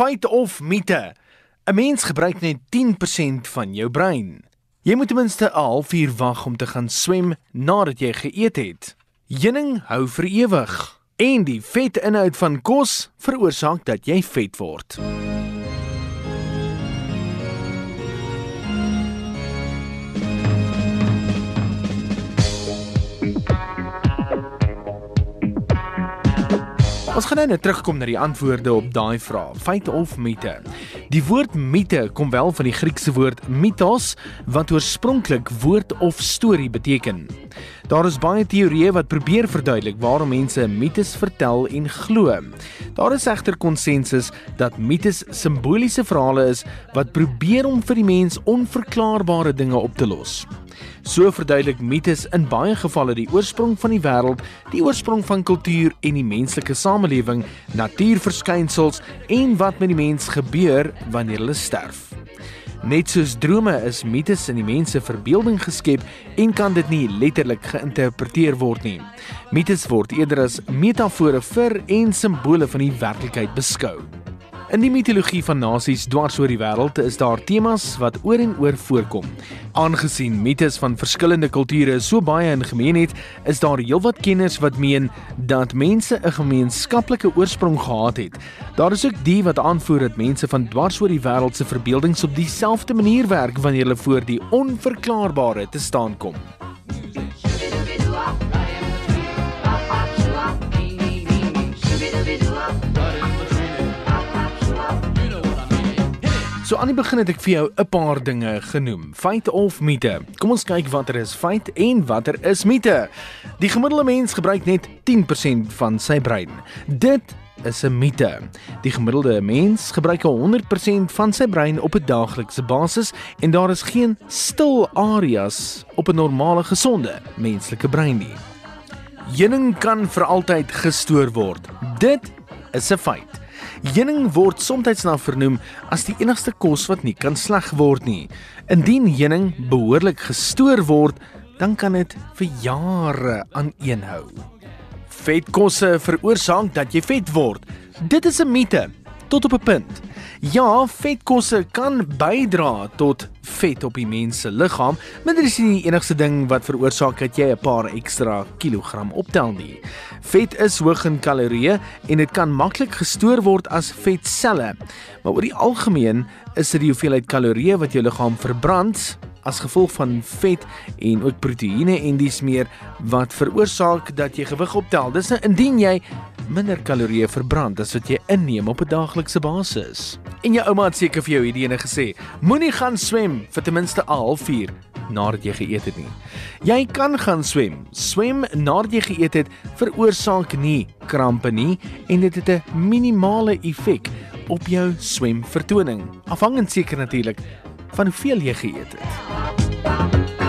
Feit of mite? 'n Mens gebruik net 10% van jou brein. Jy moet ten minste 'n halfuur wag om te gaan swem nadat jy geëet het. Heuning hou vir ewig. En die vetinhoud van kos veroorsaak dat jy vet word. Ons gaan nou net terugkom na die antwoorde op daai vraag. Feite of mite? Die woord mite kom wel van die Griekse woord mythos wat oorspronklik woord of storie beteken. Daar is baie teorieë wat probeer verduidelik waarom mense mites vertel en glo. Daar is egter konsensus dat mites simboliese verhale is wat probeer om vir die mens onverklaarbare dinge op te los. So verduidelik mites in baie gevalle die oorsprong van die wêreld, die oorsprong van kultuur en die menslike samelewing, natuurverskynsels en wat met die mens gebeur wanneer hulle sterf. Net soos drome is mites in die mens se verbeelding geskep en kan dit nie letterlik geïnterpreteer word nie. Mites word eerder as metafore vir en simbole van die werklikheid beskou. In die mitologie van nasies dwars oor die wêreld is daar temas wat oor en oor voorkom. Aangesien mites van verskillende kulture so baie in gemeen het, is daar heelwat kenners wat meen dat mense 'n gemeenskaplike oorsprong gehad het. Daar is ook die wat aanvoer dat mense van dwars oor die wêreld se verbeeldings op dieselfde manier werk wanneer hulle voor die onverklaarbare te staan kom. So aan die begin het ek vir jou 'n paar dinge genoem. Feit of mite? Kom ons kyk watter is feit en watter is mite. Die gemiddelde mens gebruik net 10% van sy brein. Dit is 'n mite. Die gemiddelde mens gebruik 100% van sy brein op 'n daaglikse basis en daar is geen stil areas op 'n normale gesonde menslike brein nie. Heuning kan vir altyd gestoor word. Dit is 'n feit. Heuning word soms na vernoem as die enigste kos wat nie kan sleg word nie. Indien heuning behoorlik gestoor word, dan kan dit vir jare aaneenhou. Vetkosse veroorsaak dat jy vet word. Dit is 'n mite tot op 'n punt. Ja, vetkosse kan bydra tot vet op die mens se liggaam, maar dit is nie die enigste ding wat veroorsaak dat jy 'n paar ekstra kilogram optel nie. Vet is hoog in kalorieë en dit kan maklik gestoor word as vetselle. Maar oor die algemeen is dit die hoeveelheid kalorieë wat jou liggaam verbrand as gevolg van vet en ook proteïene en dis meer wat veroorsaak dat jy gewig optel. Dis nou indien jy minder kalorieë verbrand as wat jy inneem op 'n daaglikse basis. En jou ouma het seker vir jou hierdie ene gesê: Moenie gaan swem vir ten minste 'n halfuur nadat jy geëet het nie. Jy kan gaan swem. Swem nadat jy geëet het veroorsaak nie krampe nie en dit het 'n minimale effek op jou swemvertoning. Afhangend seker natuurlik van hoeveel jy geëet het.